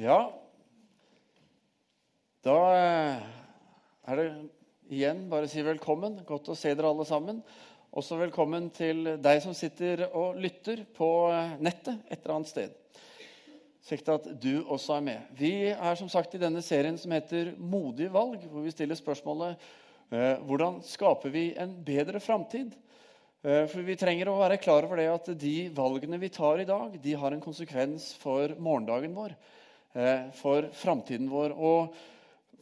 Ja, da eh, er det igjen bare å si velkommen. Godt å se dere alle sammen. Også velkommen til deg som sitter og lytter på eh, nettet et eller annet sted. Kjekt at du også er med. Vi er som sagt i denne serien som heter Modige valg, hvor vi stiller spørsmålet eh, hvordan skaper vi en bedre framtid? For Vi trenger å være klar over det at de valgene vi tar i dag, de har en konsekvens for morgendagen vår, for framtiden vår. Og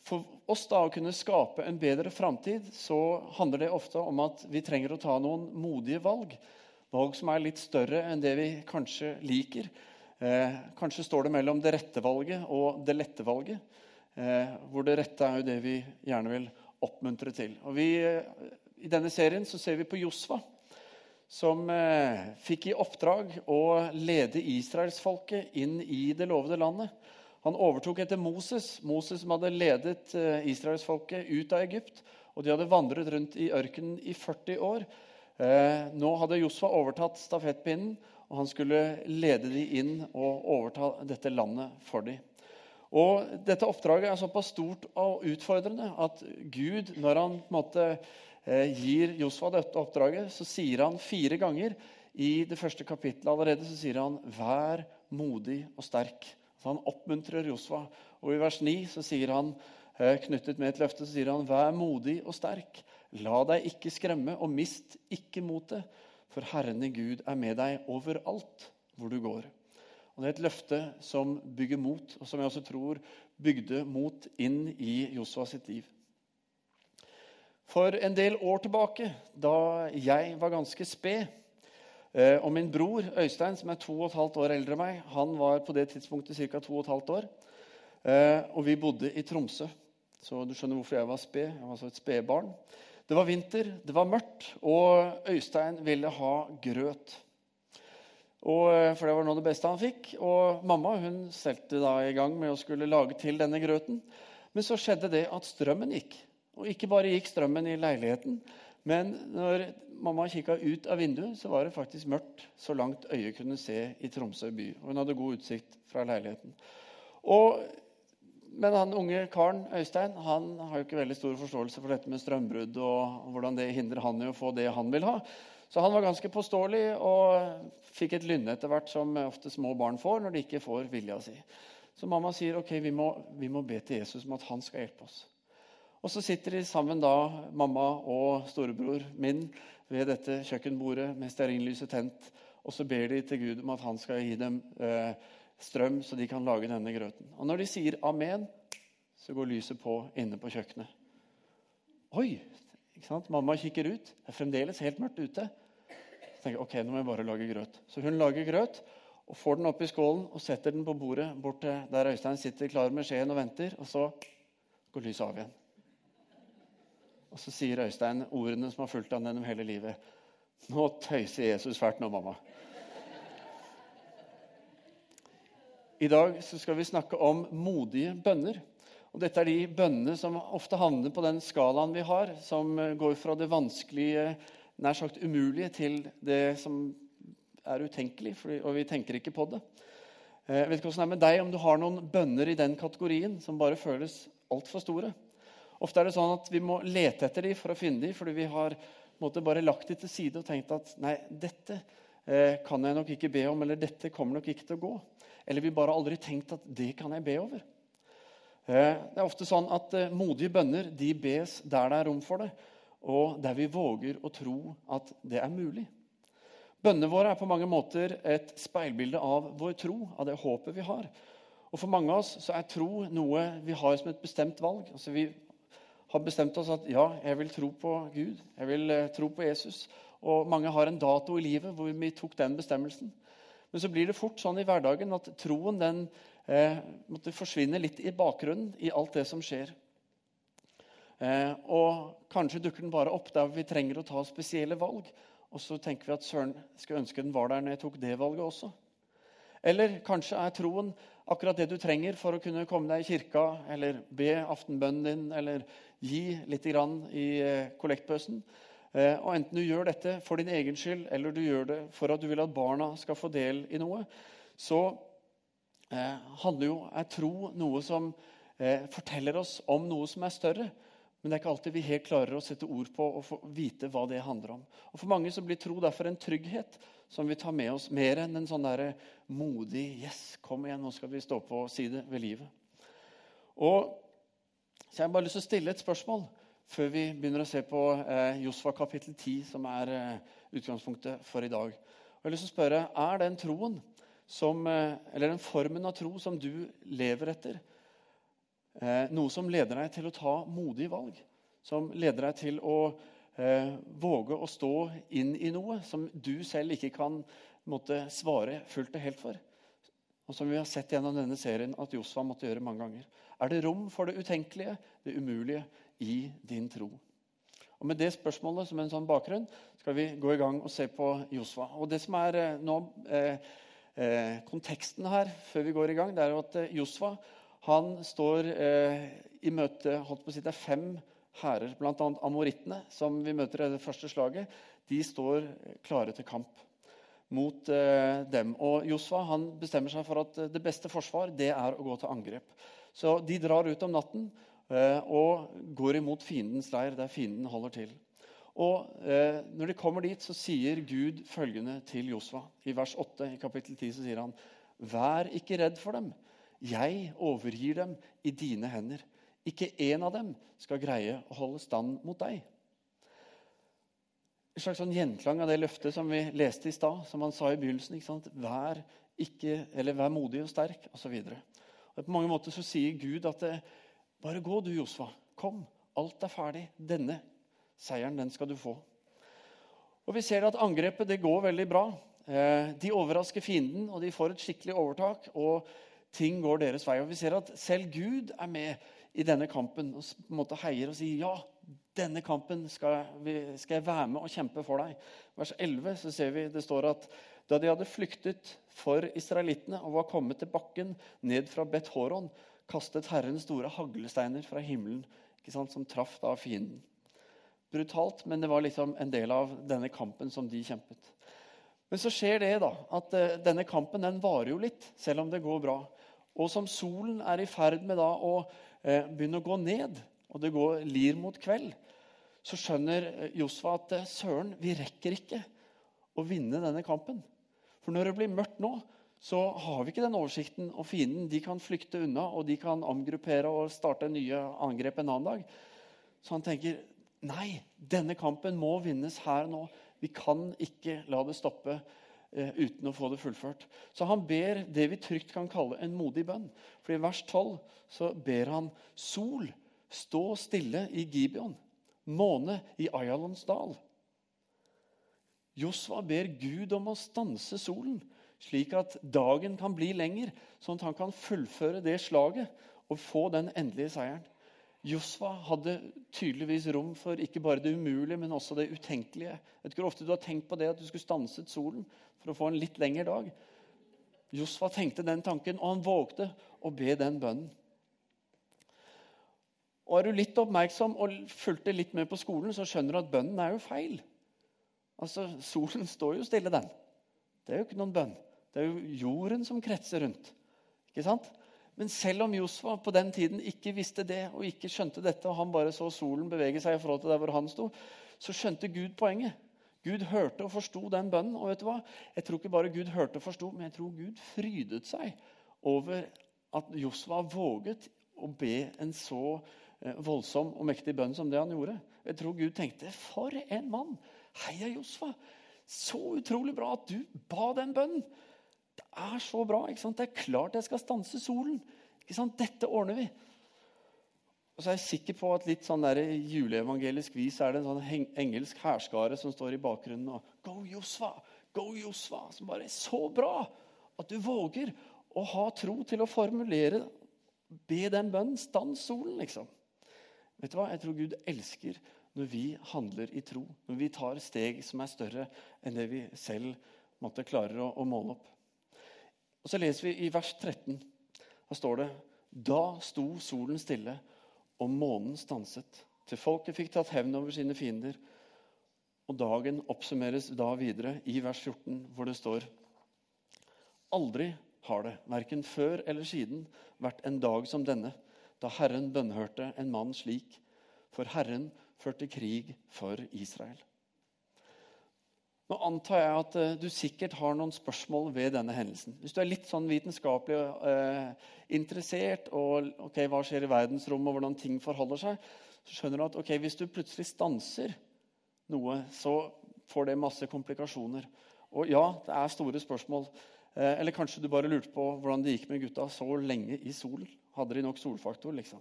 for oss da å kunne skape en bedre framtid, så handler det ofte om at vi trenger å ta noen modige valg. Valg som er litt større enn det vi kanskje liker. Eh, kanskje står det mellom det rette valget og det lette valget. Eh, hvor det rette er jo det vi gjerne vil oppmuntre til. Og vi, eh, I denne serien så ser vi på Josva, som eh, fikk i oppdrag å lede israelsfolket inn i det lovede landet. Han overtok etter Moses, Moses som hadde ledet eh, israelsfolket ut av Egypt. og De hadde vandret rundt i ørkenen i 40 år. Eh, nå hadde Josfa overtatt stafettpinnen, og han skulle lede dem inn og overta dette landet for dem. Og Dette oppdraget er såpass stort og utfordrende at Gud, når han måte, eh, gir Josfa dette oppdraget, så sier han fire ganger i det første kapittelet allerede så sier han, 'Vær modig og sterk'. Så han oppmuntrer Josfa. Og i vers 9 så sier han, eh, knyttet med et løfte, så sier han, vær modig og sterk. La deg ikke skremme, og mist ikke motet, for Herren i Gud er med deg overalt hvor du går. Og Det er et løfte som bygger mot, og som jeg også tror bygde mot inn i Josua sitt liv. For en del år tilbake, da jeg var ganske sped, og min bror Øystein, som er to og et halvt år eldre enn meg, han var på det tidspunktet ca. to og et halvt år. Eh, og vi bodde i Tromsø. Så du skjønner hvorfor jeg var sped. Jeg var altså et spedbarn. Det var vinter, det var mørkt, og Øystein ville ha grøt. Og, eh, for det var av det beste han fikk. Og mamma hun stelte da i gang med å skulle lage til denne grøten. Men så skjedde det at strømmen gikk. Og ikke bare gikk strømmen i leiligheten, men når mamma kikka ut av vinduet, så var det faktisk mørkt så langt øyet kunne se i Tromsø by. Og hun hadde god utsikt fra leiligheten. Og, men han unge karen Øystein han har jo ikke veldig stor forståelse for dette med strømbrudd og, hvordan det hindrer han i å få det han vil ha. Så han var ganske påståelig og fikk et lynne etter hvert, som ofte små barn får når de ikke får vilja si. Så mamma sier ok, vi må, vi må be til Jesus om at han skal hjelpe oss. Og så sitter de sammen, da, mamma og storebror min, ved dette kjøkkenbordet med stearinlyset tent. Og så ber de til Gud om at han skal gi dem eh, strøm, så de kan lage denne grøten. Og når de sier amen, så går lyset på inne på kjøkkenet. Oi! ikke sant? Mamma kikker ut. Det er fremdeles helt mørkt ute. Så tenker jeg, ok, nå må jeg bare lage grøt. Så hun lager grøt og får den oppi skålen og setter den på bordet bort der Øystein sitter klar med skjeen og venter. Og så går lyset av igjen. Og så sier Øystein ordene som har fulgt han gjennom hele livet. Nå tøyser Jesus fælt nå, mamma. I dag skal vi snakke om modige bønner. Og dette er de bønnene som ofte havner på den skalaen vi har, som går fra det vanskelige, nær sagt umulige, til det som er utenkelig, og vi tenker ikke på det. Eh, jeg vet ikke hvordan det er med deg, om du har noen bønner i den kategorien som bare føles altfor store. Ofte er det sånn at vi må lete etter dem for å finne dem, fordi vi har måte, bare lagt dem til side og tenkt at nei, dette eh, kan jeg nok ikke be om, eller dette kommer nok ikke til å gå. Eller vi bare aldri tenkt at det kan jeg be over. Eh, det er ofte sånn at eh, modige bønner de bes der det er rom for det, og der vi våger å tro at det er mulig. Bønnene våre er på mange måter et speilbilde av vår tro, av det håpet vi har. Og For mange av oss så er tro noe vi har som et bestemt valg. Altså Vi har bestemt oss at ja, jeg vil tro på Gud, jeg vil eh, tro på Jesus. Og mange har en dato i livet hvor vi tok den bestemmelsen. Men så blir det fort sånn i hverdagen at troen den eh, måtte forsvinne litt i bakgrunnen i alt det som skjer. Eh, og kanskje dukker den bare opp der vi trenger å ta spesielle valg. Og så tenker vi at søren, skulle ønske den var der når jeg tok det valget også. Eller kanskje er troen akkurat det du trenger for å kunne komme deg i kirka, eller be aftenbønnen din, eller gi litt i eh, kollektbøssen. Eh, og Enten du gjør dette for din egen skyld eller du gjør det for at du vil at barna skal få del i noe, så eh, handler jo, er tro noe som forteller oss om noe som er større. Men det er ikke alltid vi helt klarer å sette ord på og vite hva det handler om. Og For mange så blir tro derfor en trygghet som vi tar med oss mer enn en sånn der modig 'Yes, kom igjen, nå skal vi stå på og si det ved livet'. Og Så jeg har bare lyst til å stille et spørsmål før vi begynner å se på eh, Josfa kapittel 10, som er eh, utgangspunktet for i dag. Og jeg har lyst til å spørre, Er den troen som, eh, eller den formen av tro som du lever etter, eh, noe som leder deg til å ta modige valg? Som leder deg til å våge å stå inn i noe som du selv ikke kan måtte svare fullt og helt for? Og som vi har sett gjennom denne serien at Josfa måtte gjøre mange ganger. Er det rom for det utenkelige, det umulige, i din tro? Og Med det spørsmålet som en sånn bakgrunn skal vi gå i gang og se på Josfa. Og det som er eh, nå eh, eh, Konteksten her før vi går i gang, det er at eh, Josfa han står eh, i møte holdt på å si, Det er fem hærer, bl.a. amorittene, som vi møter i det første slaget. De står klare til kamp mot eh, dem. Og Josfa han bestemmer seg for at det beste forsvar det er å gå til angrep. Så de drar ut om natten eh, og går imot fiendens leir, der fienden holder til. Og eh, Når de kommer dit, så sier Gud følgende til Josfa. I vers 8 i kapittel 10 så sier han.: Vær ikke redd for dem. Jeg overgir dem i dine hender. Ikke én av dem skal greie å holde stand mot deg. En slags sånn gjenklang av det løftet som vi leste i stad, som han sa i begynnelsen. ikke sant? Vær, ikke, eller vær modig og sterk, osv. På mange måter så sier Gud at det, bare gå du, Josfa. Kom, alt er ferdig. Denne seieren, den skal du få. Og Vi ser at angrepet det går veldig bra. Eh, de overrasker fienden, og de får et skikkelig overtak. og ting går deres vei. Og Vi ser at selv Gud er med i denne kampen og på en måte heier og sier ja, denne kampen skal, jeg, skal jeg være med og kjempe for deg. Vers 11 så ser vi det står at da de hadde flyktet for israelittene og var kommet til bakken ned fra Bet Horon, kastet Herren store haglesteiner fra himmelen ikke sant, som traff da fienden. Brutalt, men det var liksom en del av denne kampen som de kjempet. Men så skjer det da, at uh, denne kampen den varer jo litt, selv om det går bra. Og som solen er i ferd med da å uh, begynne å gå ned, og det går lir mot kveld, så skjønner eh, Josfa at uh, søren, vi rekker ikke å vinne denne kampen. For når det blir mørkt nå, så har vi ikke den oversikten. Og fienden de kan flykte unna, og de kan omgruppere og starte nye angrep en annen dag. Så han tenker nei, denne kampen må vinnes her nå. Vi kan ikke la det stoppe eh, uten å få det fullført. Så han ber det vi trygt kan kalle en modig bønn. For i vers 12 så ber han sol stå stille i Gibeon, måne i Ayalons dal. Josva ber Gud om å stanse solen, slik at dagen kan bli lenger, sånn at han kan fullføre det slaget og få den endelige seieren. Josfa hadde tydeligvis rom for ikke bare det umulige, men også det utenkelige. Vet ikke hvor ofte du har tenkt på det at du skulle stanset solen for å få en litt lengre dag. Josfa tenkte den tanken, og han vågte å be den bønnen. Og Er du litt oppmerksom og fulgte litt med på skolen, så skjønner du at bønnen er jo feil. Altså, Solen står jo stille, den. Det er jo ikke noen bønn. Det er jo jorden som kretser rundt. Ikke sant? Men selv om Josfa på den tiden ikke visste det og ikke skjønte dette, og han bare så solen bevege seg i forhold til der hvor han sto, så skjønte Gud poenget. Gud hørte og forsto den bønnen. Og vet du hva? Jeg tror ikke bare Gud hørte og forsto, men jeg tror Gud frydet seg over at Josfa våget å be en så eh, voldsom og mektig bønn som det han gjorde. Jeg tror Gud tenkte 'For en mann! Heia Josfa! Så utrolig bra at du ba den bønnen!' Det er så bra. ikke sant? Det er klart jeg skal stanse solen. Ikke sant? Dette ordner vi. Og så er jeg sikker på at litt sånn der juleevangelisk vis er det en sånn engelsk hærskare som står i bakgrunnen og Go Josva! Go Josva! Som bare er så bra at du våger å ha tro til å formulere Be den bønnen. Stans solen, liksom. Vet du hva? Jeg tror Gud elsker når vi handler i tro. Når vi tar steg som er større enn det vi selv måtte klarer å, å måle opp. Og Så leser vi i vers 13. Da står det Da sto solen stille, og månen stanset, til folket fikk tatt hevn over sine fiender. Og dagen oppsummeres da videre i vers 14, hvor det står Aldri har det, verken før eller siden, vært en dag som denne, da Herren bønnhørte en mann slik, for Herren førte krig for Israel. Nå antar jeg at uh, du sikkert har noen spørsmål ved denne hendelsen. Hvis du er litt sånn vitenskapelig uh, interessert og ok, hva skjer i verdensrommet, og hvordan ting forholder seg, så skjønner du at ok, hvis du plutselig stanser noe, så får det masse komplikasjoner. Og ja, det er store spørsmål. Uh, eller kanskje du bare lurte på hvordan det gikk med gutta så lenge i solen. Hadde de nok solfaktor, liksom?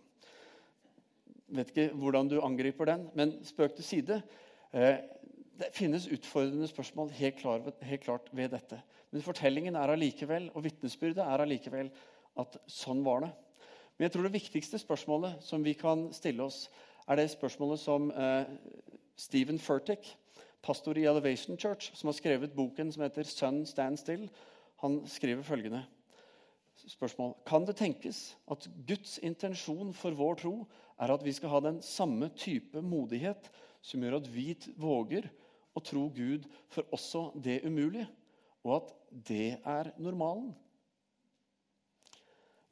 Vet ikke hvordan du angriper den, men spøk til side. Eh, det finnes utfordrende spørsmål helt, klar, helt, klart ved dette. Men fortellingen er allikevel, og vitnesbyrdet er allikevel at sånn var det. Men jeg tror det viktigste spørsmålet som vi kan stille oss, er det spørsmålet som eh, Stephen Furtick, pastor i Elevation Church, som har skrevet boken som heter 'Sun Stand Still', han skriver følgende spørsmål. Kan det tenkes at Guds intensjon for vår tro er at vi skal ha den samme type modighet som gjør at vi våger å tro Gud for også det umulige, og at det er normalen.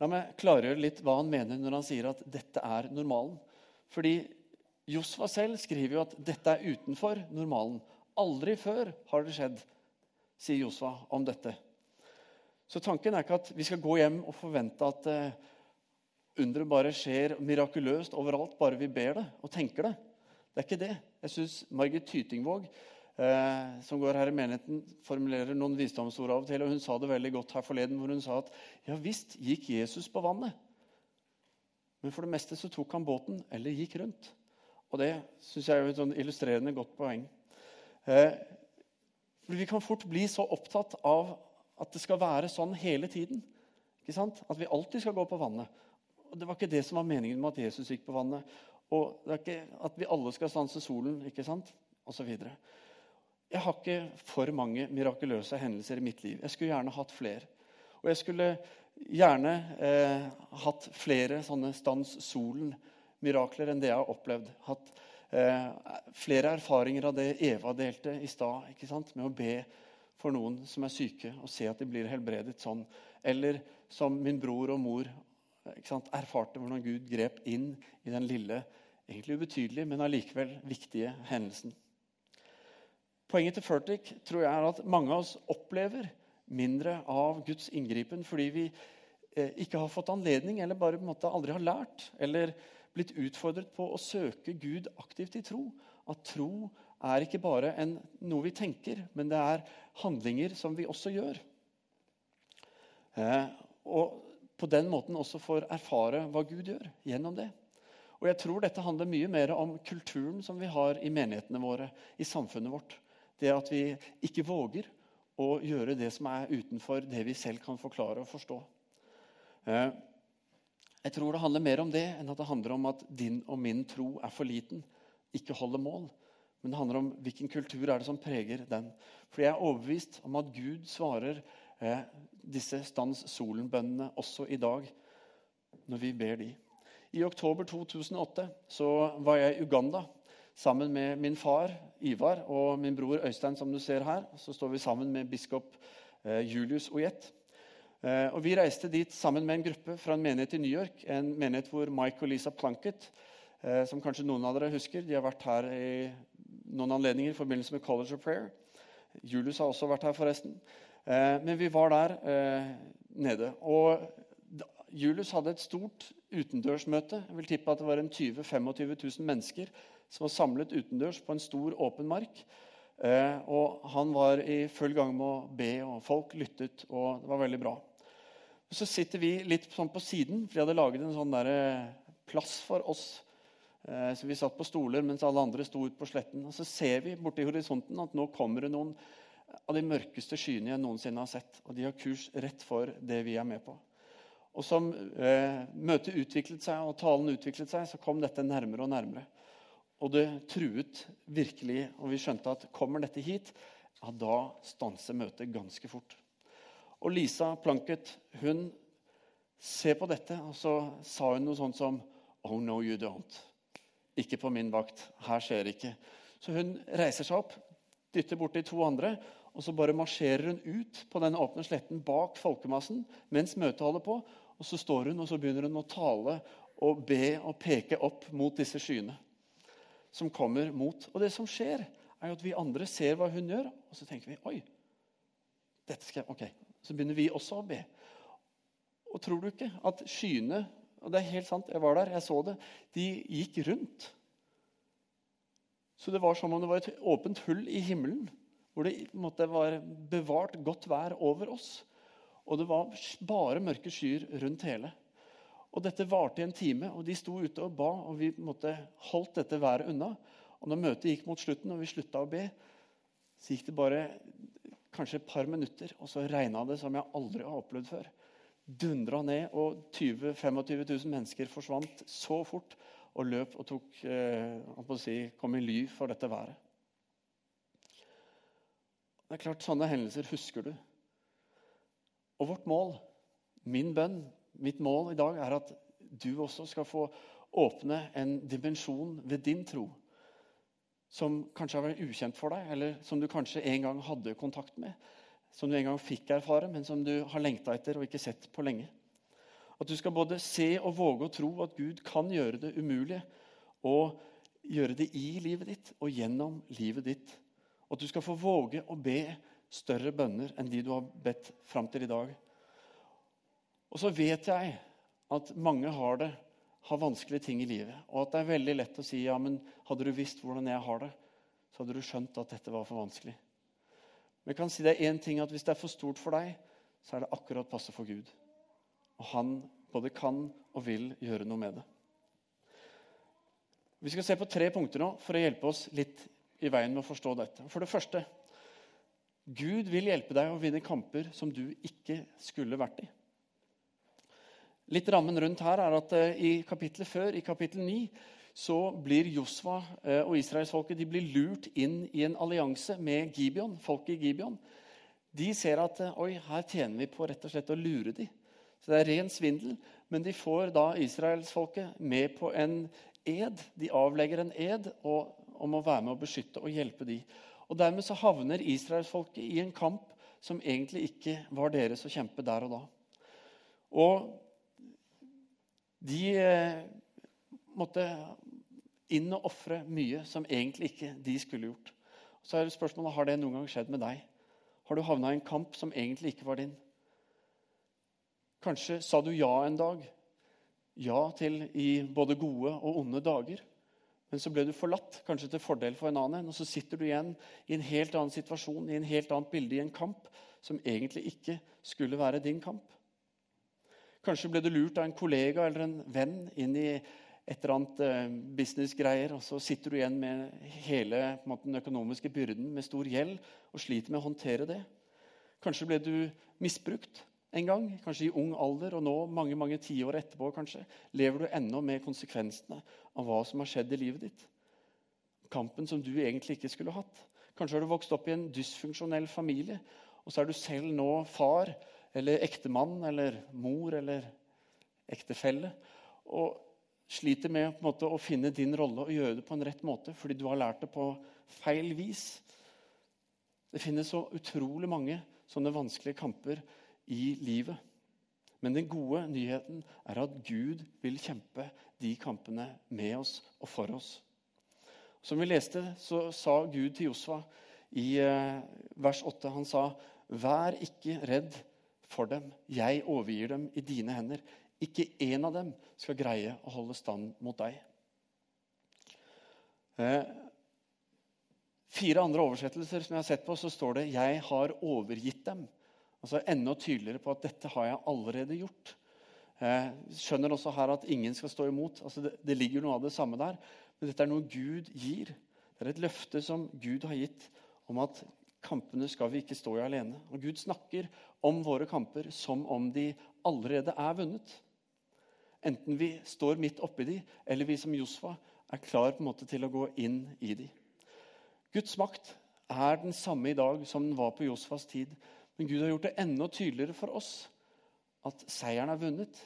La meg klargjøre litt hva han mener når han sier at dette er normalen. Fordi Josfa selv skriver jo at dette er utenfor normalen. Aldri før har det skjedd, sier Josfa om dette. Så tanken er ikke at vi skal gå hjem og forvente at uh, underet bare skjer mirakuløst overalt, bare vi ber det og tenker det. Det er ikke det. Jeg syns Margit Tytingvåg eh, som går her i menigheten, formulerer noen visdomsord av og til. og Hun sa det veldig godt her forleden, hvor hun sa at ja visst gikk Jesus på vannet. Men for det meste så tok han båten eller gikk rundt. Og det syns jeg er et sånn illustrerende godt poeng. Eh, for Vi kan fort bli så opptatt av at det skal være sånn hele tiden. Ikke sant? At vi alltid skal gå på vannet. Og Det var ikke det som var meningen med at Jesus gikk på vannet. Og det er ikke at vi alle skal stanse solen, ikke sant? Og så videre. Jeg har ikke for mange mirakuløse hendelser i mitt liv. Jeg skulle gjerne hatt flere. Og jeg skulle gjerne eh, hatt flere sånne stans solen-mirakler enn det jeg har opplevd. Hatt eh, flere erfaringer av det Eva delte i stad, med å be for noen som er syke, og se at de blir helbredet sånn. Eller som min bror og mor erfarte hvordan Gud grep inn i den lille, egentlig ubetydelige, men allikevel viktige hendelsen. Poenget til Furtick tror jeg er at mange av oss opplever mindre av Guds inngripen fordi vi eh, ikke har fått anledning, eller bare på en måte aldri har lært, eller blitt utfordret på å søke Gud aktivt i tro. At tro er ikke bare en, noe vi tenker, men det er handlinger som vi også gjør. Eh, og på den måten også får erfare hva Gud gjør gjennom det. Og jeg tror dette handler mye mer om kulturen som vi har i menighetene våre, i samfunnet vårt. Det at vi ikke våger å gjøre det som er utenfor det vi selv kan forklare og forstå. Eh, jeg tror det handler mer om det enn at det handler om at din og min tro er for liten, ikke holder mål. Men det handler om hvilken kultur er det som preger den. For jeg er overbevist om at Gud svarer eh, disse stans solen-bønnene også i dag, når vi ber de. I oktober 2008 så var jeg i Uganda sammen med min far Ivar og min bror Øystein, som du ser her. Så står vi sammen med biskop eh, Julius Ojet. Eh, og Vi reiste dit sammen med en gruppe fra en menighet i New York. En menighet hvor Mike og Lisa Plunkett, eh, som kanskje noen av dere husker, de har vært her i noen anledninger i forbindelse med College of Prayer. Julius har også vært her, forresten. Men vi var der nede. Og Julius hadde et stort utendørsmøte. Jeg vil tippe at det var en 20 25 000 mennesker som var samlet utendørs på en stor, åpen mark. Eh, og han var i full gang med å be, og folk lyttet, og det var veldig bra. Så sitter vi litt sånn på siden, for de hadde laget en sånn der, eh, plass for oss. Eh, så Vi satt på stoler mens alle andre sto ute på sletten. Og så ser vi borti horisonten at nå kommer det noen av de mørkeste skyene jeg noensinne har sett. Og de har kurs rett for det vi er med på. Og som eh, møtet utviklet seg og talen utviklet seg, så kom dette nærmere og nærmere. Og det truet virkelig, og vi skjønte at kommer dette hit, ja, da stanser møtet ganske fort. Og Lisa Planket hun ser på dette, og så sa hun noe sånt som Oh, no, you don't. Ikke på min vakt. Her skjer det ikke. Så hun reiser seg opp, dytter borti to andre, og så bare marsjerer hun ut på den åpne sletten bak folkemassen mens møtet holder på. Og så står hun og så begynner hun å tale og be og peke opp mot disse skyene som kommer mot. Og det som skjer, er jo at vi andre ser hva hun gjør, og så tenker vi oi, dette skal jeg, ok. Så begynner vi også å be. Og tror du ikke at skyene og det er helt sant, jeg var der, jeg så det. De gikk rundt. Så det var som om det var et åpent hull i himmelen, hvor det måtte var bevart godt vær over oss. Og det var bare mørke skyer rundt hele. Og Dette varte i en time, og de sto ute og ba, og vi måtte holdt dette været unna. Og når møtet gikk mot slutten, og vi slutta å be, så gikk det bare kanskje et par minutter, og så regna det som jeg aldri har opplevd før. Dundra ned, og 20 25 000 mennesker forsvant så fort og løp og tok, eh, si, kom i ly for dette været. Det er klart, Sånne hendelser husker du. Og vårt mål, min bønn, mitt mål i dag er at du også skal få åpne en dimensjon ved din tro som kanskje har vært ukjent for deg, eller som du kanskje en gang hadde kontakt med, som du en gang fikk erfare, men som du har lengta etter og ikke sett på lenge. At du skal både se og våge å tro at Gud kan gjøre det umulige, og gjøre det i livet ditt og gjennom livet ditt. At du skal få våge å be større bønner enn de du har bedt fram til i dag. Og så vet jeg at mange har det, har vanskelige ting i livet. Og at det er veldig lett å si ja, men hadde du visst hvordan jeg har det, så hadde du skjønt at dette var for vanskelig. Men jeg kan si er én ting at hvis det er for stort for deg, så er det akkurat passe for Gud. Og han både kan og vil gjøre noe med det. Vi skal se på tre punkter nå for å hjelpe oss litt i veien med å forstå dette. For det første Gud vil hjelpe deg å vinne kamper som du ikke skulle vært i. Litt Rammen rundt her er at eh, i kapittelet før, i kapittel 9, så blir Josva eh, og israelsfolket lurt inn i en allianse med Gibeon, folket i Gibeon. De ser at eh, oi, her tjener vi på rett og slett å lure dem. Så det er ren svindel. Men de får da israelsfolket med på en ed. De avlegger en ed om å være med å beskytte og hjelpe dem. Og Dermed så havner israelsfolket i en kamp som egentlig ikke var deres å kjempe der og da. Og de eh, måtte inn og ofre mye som egentlig ikke de skulle gjort. Så er spørsmålet, Har det noen gang skjedd med deg? Har du havna i en kamp som egentlig ikke var din? Kanskje sa du ja en dag. Ja til i både gode og onde dager. Men så ble du forlatt, kanskje til fordel for en annen. Og så sitter du igjen i en helt annen situasjon, i en helt annet bilde, i en kamp som egentlig ikke skulle være din kamp. Kanskje ble du lurt av en kollega eller en venn inn i et eller annet eh, businessgreier, og så sitter du igjen med hele måte, den økonomiske byrden med stor gjeld og sliter med å håndtere det. Kanskje ble du misbrukt en gang, kanskje i ung alder, og nå, mange mange tiår etterpå, kanskje, lever du ennå med konsekvensene av hva som har skjedd i livet ditt. Kampen som du egentlig ikke skulle hatt. Kanskje har du vokst opp i en dysfunksjonell familie, og så er du selv nå far eller ektemann eller mor eller ektefelle. Og sliter med måte, å finne din rolle og gjøre det på en rett måte fordi du har lært det på feil vis. Det finnes så utrolig mange sånne vanskelige kamper i livet. Men den gode nyheten er at Gud vil kjempe de kampene med oss og for oss. Som vi leste, så sa Gud til Josfa i eh, vers 8 Han sa, 'Vær ikke redd for dem. Jeg overgir dem i dine hender. Ikke én av dem skal greie å holde stand mot deg. Eh, fire andre oversettelser som jeg har sett på, så står det 'Jeg har overgitt dem'. Altså Enda tydeligere på at 'dette har jeg allerede gjort'. Eh, skjønner også her at ingen skal stå imot. Altså det, det ligger noe av det samme der. Men dette er noe Gud gir. Det er et løfte som Gud har gitt om at kampene skal vi ikke stå i alene. Og Gud snakker om våre kamper som om de allerede er vunnet. Enten vi står midt oppi de, eller vi som Josfa er klar på en måte til å gå inn i de. Guds makt er den samme i dag som den var på Josfas tid. Men Gud har gjort det enda tydeligere for oss at seieren er vunnet.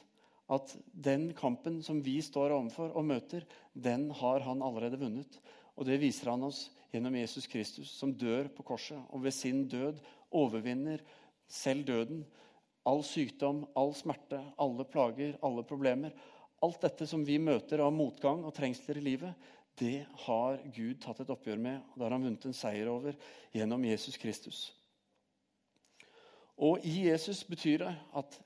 At den kampen som vi står overfor og møter, den har han allerede vunnet. Og det viser han oss gjennom Jesus Kristus, som dør på korset, og ved sin død overvinner selv døden. All sykdom, all smerte, alle plager, alle problemer. Alt dette som vi møter av motgang og trengsler i livet, det har Gud tatt et oppgjør med, og det har han vunnet en seier over gjennom Jesus Kristus. Og i Jesus betyr det at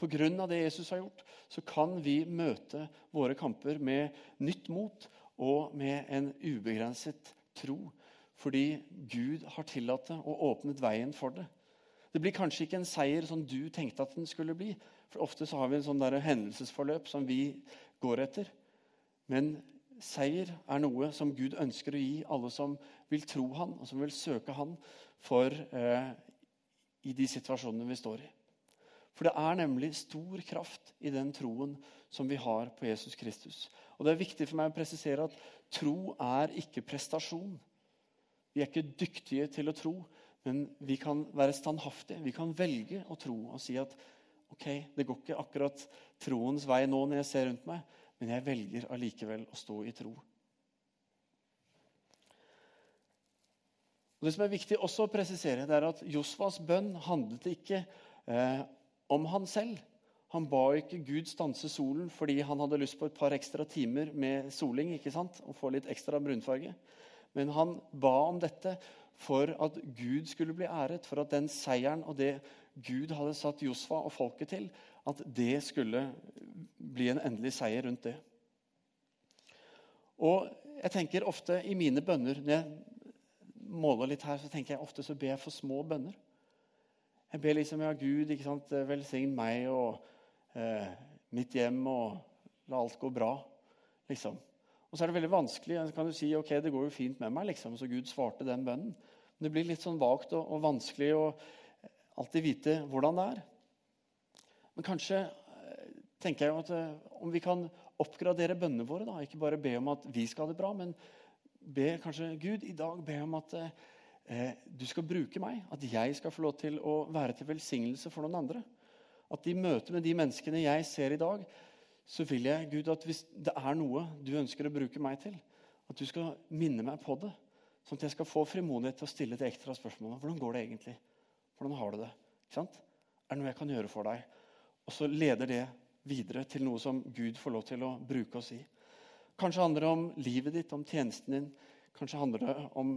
pga. det Jesus har gjort, så kan vi møte våre kamper med nytt mot og med en ubegrenset tro. Fordi Gud har tillatt det og åpnet veien for det. Det blir kanskje ikke en seier som du tenkte at den skulle bli. For Ofte så har vi en sånn der hendelsesforløp som vi går etter. Men seier er noe som Gud ønsker å gi alle som vil tro Han, og som vil søke Han for eh, i de situasjonene vi står i. For det er nemlig stor kraft i den troen som vi har på Jesus Kristus. Og Det er viktig for meg å presisere at tro er ikke prestasjon. Vi er ikke dyktige til å tro, men vi kan være standhaftige. Vi kan velge å tro og si at ok, det går ikke akkurat troens vei nå når jeg ser rundt meg, men jeg velger allikevel å stå i tro. Og Det som er viktig også å presisere, det er at Josvas bønn handlet ikke eh, om han selv. Han ba ikke Gud stanse solen fordi han hadde lyst på et par ekstra timer med soling ikke sant? og få litt ekstra brunfarge. Men han ba om dette for at Gud skulle bli æret, for at den seieren og det Gud hadde satt Josfa og folket til, at det skulle bli en endelig seier rundt det. Og jeg tenker ofte i mine bønner Når jeg måler litt her, så tenker jeg ofte så ber jeg for små bønner. Jeg ber liksom ja, Gud, ikke sant, velsign meg og eh, mitt hjem og la alt gå bra. liksom. Og så er det veldig vanskelig. Så kan du si ok, det går jo fint med meg, liksom, så Gud svarte den bønnen. Men det blir litt sånn vagt og, og vanskelig å alltid vite hvordan det er. Men kanskje eh, tenker jeg at eh, om vi kan oppgradere bønnene våre, da, ikke bare be om at vi skal ha det bra, men be kanskje Gud i dag be om at eh, eh, du skal bruke meg. At jeg skal få lov til å være til velsignelse for noen andre. At i møte med de menneskene jeg ser i dag, så vil jeg Gud, at hvis det er noe du ønsker å bruke meg til, at du skal minne meg på det. Sånn at jeg skal få frimodighet til å stille det ekstra spørsmålet. Hvordan går det egentlig? Hvordan har du det? Er det noe jeg kan gjøre for deg? Og så leder det videre til noe som Gud får lov til å bruke oss i. Kanskje handler det om livet ditt, om tjenesten din. Kanskje handler det om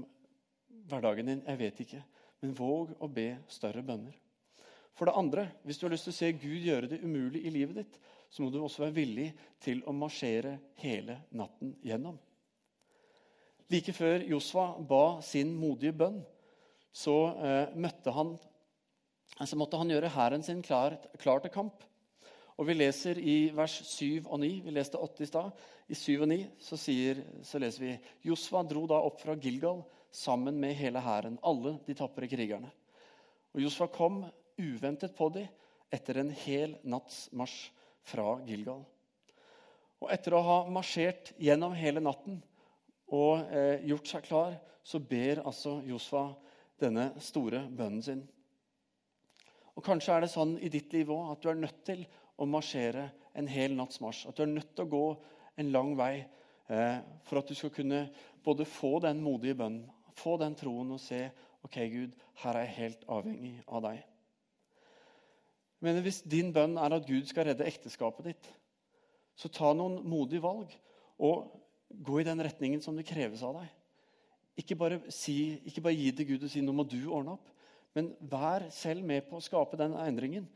hverdagen din. Jeg vet ikke. Men våg å be større bønner. For det andre, hvis du har lyst til å se Gud gjøre det umulig i livet ditt, så må du også være villig til å marsjere hele natten gjennom. Like før Josva ba sin modige bønn, så, eh, han, så måtte han gjøre hæren sin klar, klar, til kamp. Og Vi leser i vers 7 og 9. Vi leste 8 i stad. I 7 og 9 så, sier, så leser vi Josva dro da opp fra Gilgal sammen med hele hæren, alle de tapre krigerne. Og Josfa kom uventet på dem etter en hel natts marsj fra Gilgal. Og Etter å ha marsjert gjennom hele natten og eh, gjort seg klar, så ber altså Josfa denne store bønnen sin. Og Kanskje er det sånn i ditt liv òg at du er nødt til å marsjere en hel natts marsj. At du er nødt til å gå en lang vei eh, for at du skal kunne både få den modige bønnen, få den troen og se ok, Gud, her er jeg helt avhengig av deg. Men Hvis din bønn er at Gud skal redde ekteskapet ditt, så ta noen modige valg og gå i den retningen som det kreves av deg. Ikke bare, si, ikke bare gi til Gud og si 'nå må du ordne opp', men vær selv med på å skape den endringen.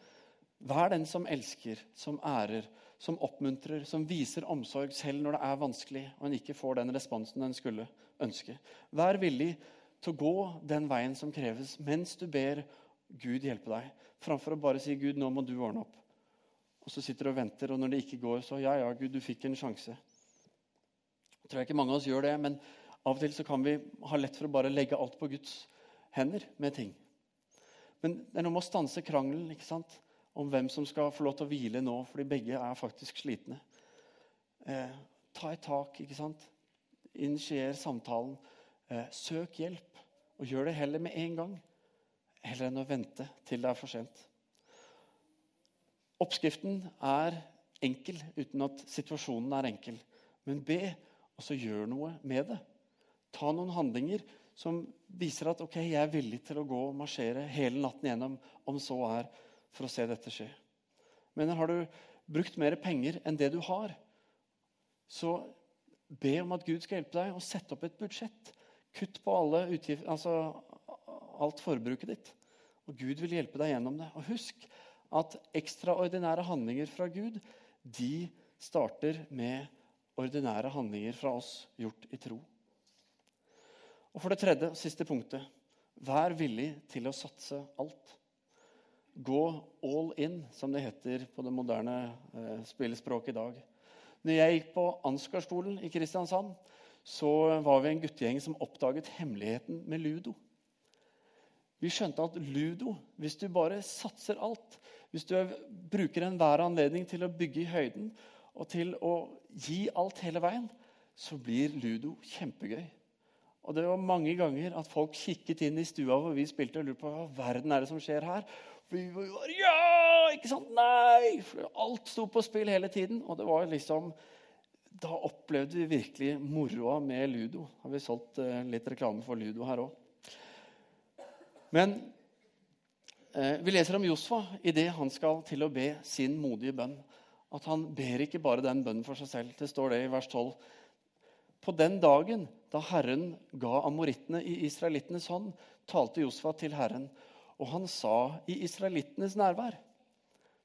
Vær den som elsker, som ærer, som oppmuntrer, som viser omsorg selv når det er vanskelig og en ikke får den responsen en skulle ønske. Vær villig til å gå den veien som kreves, mens du ber Gud hjelpe deg, framfor å bare si 'Gud, nå må du ordne opp'. Og så sitter du og venter, og når det ikke går, så 'Ja, ja, Gud, du fikk en sjanse'. Jeg tror ikke mange av oss gjør det, men av og til så kan vi ha lett for å bare legge alt på Guds hender med ting. Men det er noe med å stanse krangelen ikke sant? om hvem som skal få lov til å hvile nå, fordi begge er faktisk slitne. Eh, ta et tak, ikke sant? Initier samtalen. Eh, søk hjelp, og gjør det heller med en gang heller enn å vente til det er for sent. Oppskriften er enkel uten at situasjonen er enkel. Men be, og så gjør noe med det. Ta noen handlinger som viser at ok, jeg er villig til å gå og marsjere hele natten gjennom, om så er, for å se dette skje. Men har du brukt mer penger enn det du har, så be om at Gud skal hjelpe deg å sette opp et budsjett. Kutt på alle utgifter, altså alt forbruket ditt. Og Gud vil hjelpe deg gjennom det. Og husk at ekstraordinære handlinger fra Gud de starter med ordinære handlinger fra oss gjort i tro. Og for det tredje og siste punktet vær villig til å satse alt. Gå all in, som det heter på det moderne eh, spillespråket i dag. Når jeg gikk på Ansgarskolen i Kristiansand, så var vi en guttegjeng som oppdaget hemmeligheten med ludo. Vi skjønte at ludo, hvis du bare satser alt, hvis du bruker enhver anledning til å bygge i høyden og til å gi alt hele veien, så blir ludo kjempegøy. Og Det var mange ganger at folk kikket inn i stua hvor vi spilte, og lurte på hva verden er det som skjer her. For vi var ja! Ikke sant? Nei! For alt sto på spill hele tiden. Og det var liksom Da opplevde vi virkelig moroa med ludo. Har vi solgt uh, litt reklame for ludo her òg. Men eh, vi leser om Josfa idet han skal til å be sin modige bønn. At han ber ikke bare den bønnen for seg selv. Det står det i vers 12. På den dagen da Herren ga amorittene i israelittenes hånd, talte Josfa til Herren, og han sa i israelittenes nærvær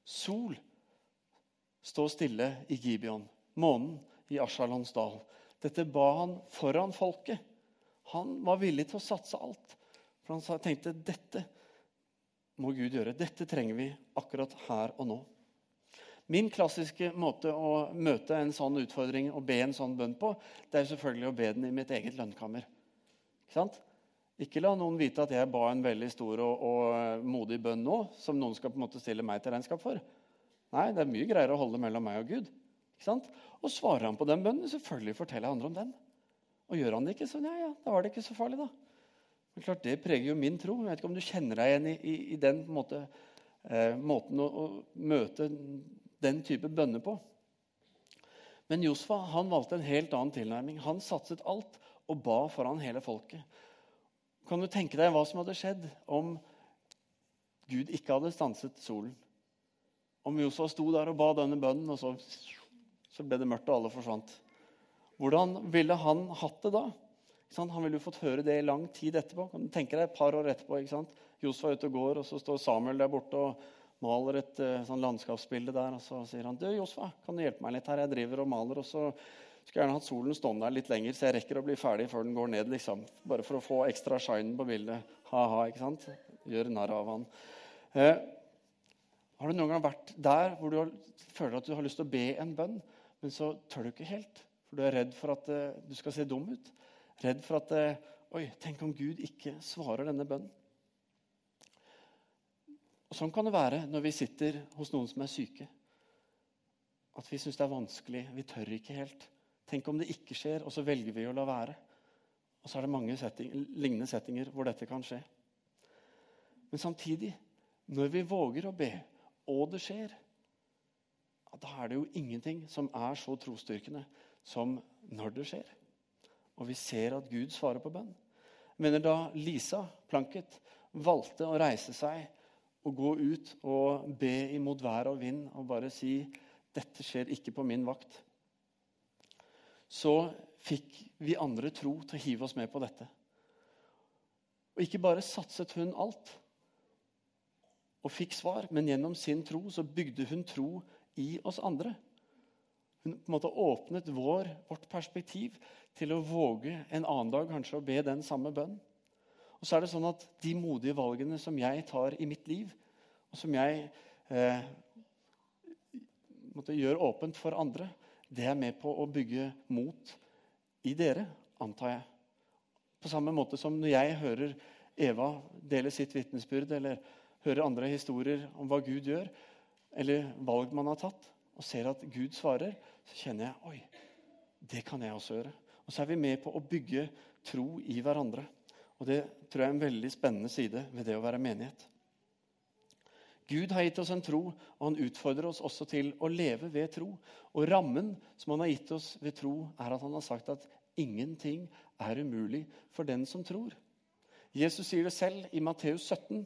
Sol, stå stille i Gibeon, månen i Asjalons dal. Dette ba han foran folket. Han var villig til å satse alt. For han tenkte dette må Gud gjøre. Dette trenger vi akkurat her og nå. Min klassiske måte å møte en sånn utfordring og be en sånn bønn på, det er selvfølgelig å be den i mitt eget lønnkammer. Ikke sant? Ikke la noen vite at jeg ba en veldig stor og, og modig bønn nå, som noen skal på en måte stille meg til regnskap for. Nei, det er mye greiere å holde mellom meg og Gud. Ikke sant? Og svarer han på den bønnen, selvfølgelig forteller jeg andre om den. Og gjør han det ikke, så ja, ja, da var det ikke så farlig, da. Men klart, Det preger jo min tro. Jeg vet ikke om du kjenner deg igjen i, i, i den måte, eh, måten å, å, møte den type bønner på. Men Josfa han valgte en helt annen tilnærming. Han satset alt og ba foran hele folket. Kan du tenke deg hva som hadde skjedd om Gud ikke hadde stanset solen? Om Josfa sto der og ba denne bønnen, og så, så ble det mørkt, og alle forsvant. Hvordan ville han hatt det da? Han ville jo fått høre det i lang tid etterpå. Kan du tenke deg Et par år etterpå. ikke sant? Josfa er ute og går, og så står Samuel der borte og maler et uh, sånn landskapsbilde der. Og så sier han, 'Du, Josfa, kan du hjelpe meg litt her? Jeg driver og maler.' Og så skulle jeg gjerne hatt solen stående der litt lenger, så jeg rekker å bli ferdig før den går ned. liksom. Bare for å få ekstra shine på bildet. Ha-ha, ikke sant? Gjør narr av han. Eh, har du noen gang vært der hvor du har, føler at du har lyst til å be en bønn, men så tør du ikke helt? For du er redd for at eh, du skal se dum ut? Redd for at eh, Oi, tenk om Gud ikke svarer denne bønnen. Og Sånn kan det være når vi sitter hos noen som er syke. At vi syns det er vanskelig. Vi tør ikke helt. Tenk om det ikke skjer, og så velger vi å la være. Og så er det mange setting, lignende settinger hvor dette kan skje. Men samtidig, når vi våger å be, og det skjer, da er det jo ingenting som er så trosstyrkende som når det skjer og vi ser at Gud svarer på bønn. Jeg mener Da Lisa Planket valgte å reise seg og gå ut og be imot vær og vind og bare si 'Dette skjer ikke på min vakt', så fikk vi andre tro til å hive oss med på dette. Og ikke bare satset hun alt og fikk svar, men gjennom sin tro så bygde hun tro i oss andre. Hun på en måte åpnet vår, vårt perspektiv til å våge en annen dag kanskje å be den samme bønn. Og så er det sånn at De modige valgene som jeg tar i mitt liv, og som jeg eh, måtte gjøre åpent for andre, det er med på å bygge mot i dere, antar jeg. På samme måte som når jeg hører Eva dele sitt vitnesbyrd, eller hører andre historier om hva Gud gjør, eller valg man har tatt, og ser at Gud svarer, så kjenner jeg oi, det kan jeg også gjøre. Og så er vi med på å bygge tro i hverandre. Og Det tror jeg er en veldig spennende side ved det å være menighet. Gud har gitt oss en tro, og han utfordrer oss også til å leve ved tro. Og Rammen som han har gitt oss ved tro, er at han har sagt at Ingenting er umulig for den som tror. Jesus sier det selv i Matteus 17,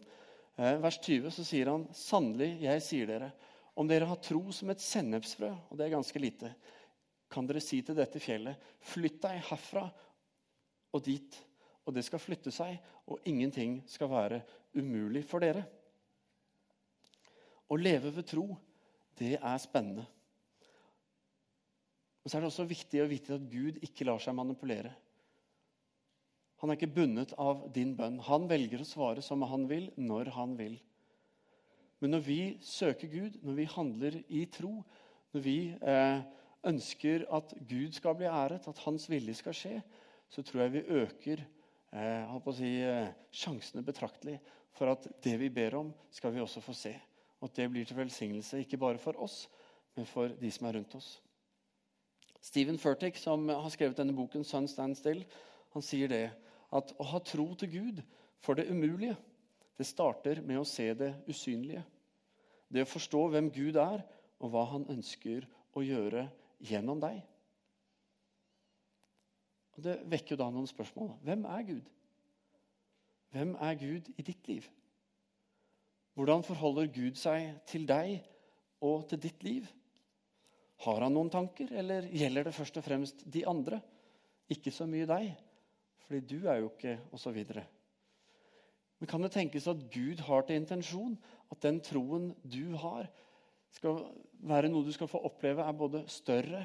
eh, vers 20. Så sier han, 'Sannelig, jeg sier dere, om dere har tro som et sennepsfrø' Og det er ganske lite. Kan dere si til dette fjellet, 'Flytt deg herfra og dit', og det skal flytte seg, og ingenting skal være umulig for dere. Å leve ved tro, det er spennende. Men så er det også viktig å vite at Gud ikke lar seg manipulere. Han er ikke bundet av din bønn. Han velger å svare som han vil, når han vil. Men når vi søker Gud, når vi handler i tro, når vi eh, ønsker at Gud skal bli æret, at hans vilje skal skje, så tror jeg vi øker eh, si, eh, sjansene betraktelig for at det vi ber om, skal vi også få se. Og at det blir til velsignelse ikke bare for oss, men for de som er rundt oss. Stephen Furtick, som har skrevet denne boken 'Sun Stand Still', han sier det at å ha tro til Gud for det umulige, det starter med å se det usynlige. Det å forstå hvem Gud er, og hva han ønsker å gjøre gjennom deg. Og Det vekker jo da noen spørsmål. Hvem er Gud? Hvem er Gud i ditt liv? Hvordan forholder Gud seg til deg og til ditt liv? Har han noen tanker, eller gjelder det først og fremst de andre? Ikke så mye deg, fordi du er jo ikke osv. Men kan det tenkes at Gud har til intensjon at den troen du har, skal være noe du skal få oppleve er både større,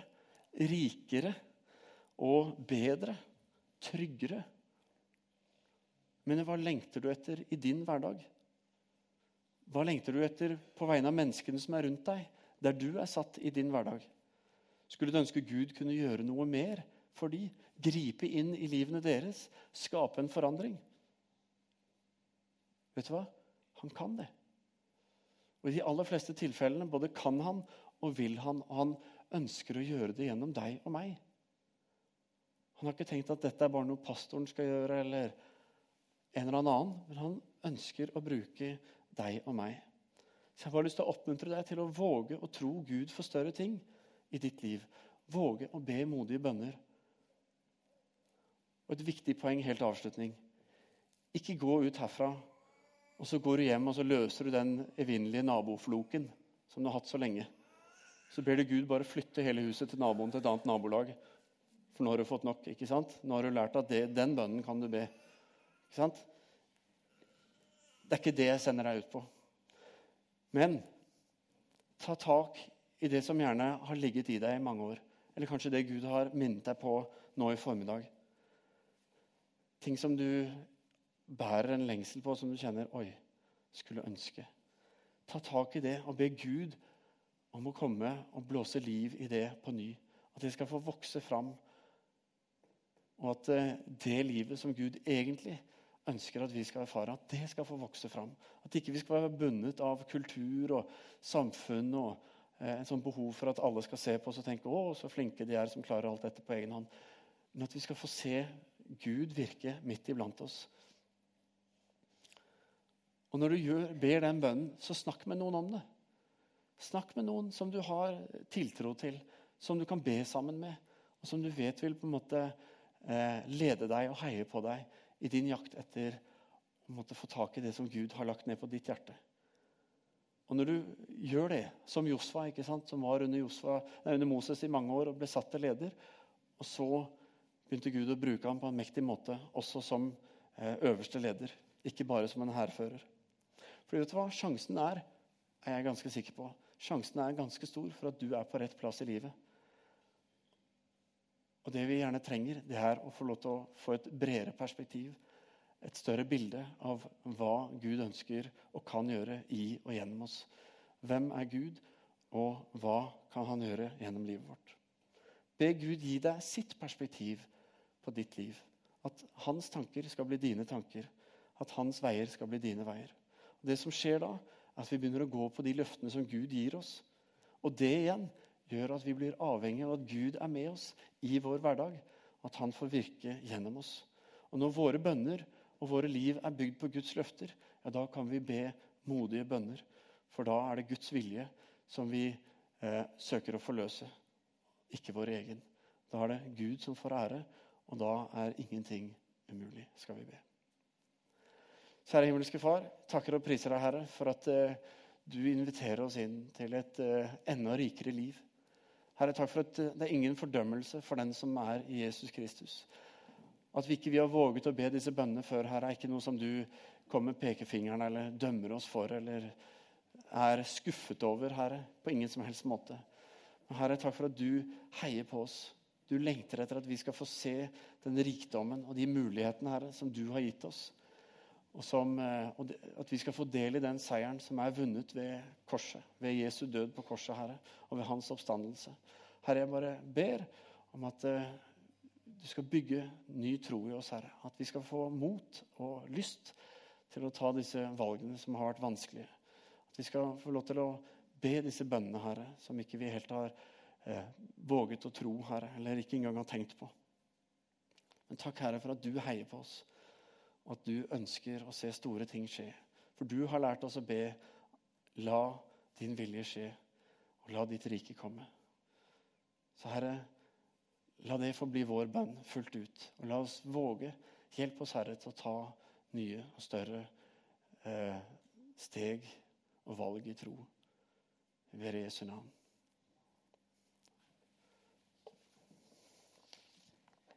rikere og bedre, tryggere? Men hva lengter du etter i din hverdag? Hva lengter du etter på vegne av menneskene som er rundt deg, der du er satt i din hverdag? Skulle du ønske Gud kunne gjøre noe mer for de, gripe inn i livene deres, skape en forandring? Vet du hva? Han kan det. Og I de aller fleste tilfellene både kan han og vil han, og han ønsker å gjøre det gjennom deg og meg. Han har ikke tenkt at dette er bare noe pastoren skal gjøre, eller en eller annen, men han ønsker å bruke deg og meg. Så jeg har lyst til å oppmuntre deg til å våge å tro Gud for større ting i ditt liv. Våge å be modige bønner. Og et viktig poeng helt avslutning. Ikke gå ut herfra, og så går du hjem og så løser du den evinnelige nabofloken som du har hatt så lenge. Så ber du Gud bare flytte hele huset til naboen til et annet nabolag. For nå har du fått nok. ikke sant? Nå har du lært at det, den bønnen kan du be. Ikke sant? Det er ikke det jeg sender deg ut på. Men ta tak i det som gjerne har ligget i deg i mange år. Eller kanskje det Gud har minnet deg på nå i formiddag. Ting som du bærer en lengsel på, som du kjenner Oi, skulle ønske. Ta tak i det og be Gud om å komme og blåse liv i det på ny. At det skal få vokse fram. Og at eh, det livet som Gud egentlig ønsker at vi skal erfare at det skal få vokse fram. At ikke vi skal være bundet av kultur og samfunn og eh, en sånn behov for at alle skal se på oss og tenke å, så flinke de er som klarer alt dette på egen hånd. Men at vi skal få se Gud virke midt iblant oss. Og når du gjør, ber den bønnen, så snakk med noen om det. Snakk med noen som du har tiltro til, som du kan be sammen med, og som du vet vil på en måte eh, lede deg og heie på deg i din jakt etter å måtte få tak i det som Gud har lagt ned på ditt hjerte. Og Når du gjør det, som Josfa, som var under, Josfa, nei, under Moses i mange år og ble satt til leder, og så begynte Gud å bruke ham på en mektig måte, også som eh, øverste leder, ikke bare som en hærfører. For vet du hva? Sjansen er, er jeg ganske sikker på, sjansen er ganske stor for at du er på rett plass i livet. Og Det vi gjerne trenger, det er å få lov til å få et bredere perspektiv. Et større bilde av hva Gud ønsker og kan gjøre i og gjennom oss. Hvem er Gud, og hva kan han gjøre gjennom livet vårt? Be Gud gi deg sitt perspektiv på ditt liv. At hans tanker skal bli dine tanker. At hans veier skal bli dine veier. Det som skjer da, er at vi begynner å gå på de løftene som Gud gir oss. Og det igjen gjør at vi blir avhengig av at Gud er med oss i vår hverdag. At han får virke gjennom oss. Og Når våre bønner og våre liv er bygd på Guds løfter, ja, da kan vi be modige bønner. For da er det Guds vilje som vi eh, søker å forløse, ikke vår egen. Da er det Gud som får ære, Og da er ingenting umulig, skal vi be. Kjære himmelske Far, takker og priser deg, Herre, for at eh, du inviterer oss inn til et eh, enda rikere liv. Herre, takk for at eh, det er ingen fordømmelse for den som er i Jesus Kristus. At vi ikke vi har våget å be disse bønnene før, Herre, er ikke noe som du kommer med pekefingeren eller dømmer oss for eller er skuffet over, Herre. På ingen som helst måte. Men Herre, takk for at du heier på oss. Du lengter etter at vi skal få se den rikdommen og de mulighetene, Herre, som du har gitt oss. Og, som, eh, og at vi skal få del i den seieren som er vunnet ved korset. Ved Jesu død på korset, Herre, og ved hans oppstandelse. Herre, jeg bare ber om at uh, du skal bygge ny tro i oss, Herre. At vi skal få mot og lyst til å ta disse valgene som har vært vanskelige. At vi skal få lov til å be disse bønnene, Herre, som ikke vi helt har eh, våget å tro, Herre, eller ikke engang har tenkt på. Men takk, Herre, for at du heier på oss og at du ønsker å se store ting skje. For du har lært oss å be la din vilje skje, og la ditt rike komme. Så Herre, la det få bli vår bønn fullt ut. Og la oss våge. Hjelp oss, Herre, til å ta nye og større eh, steg og valg i tro. Ved Jesu navn.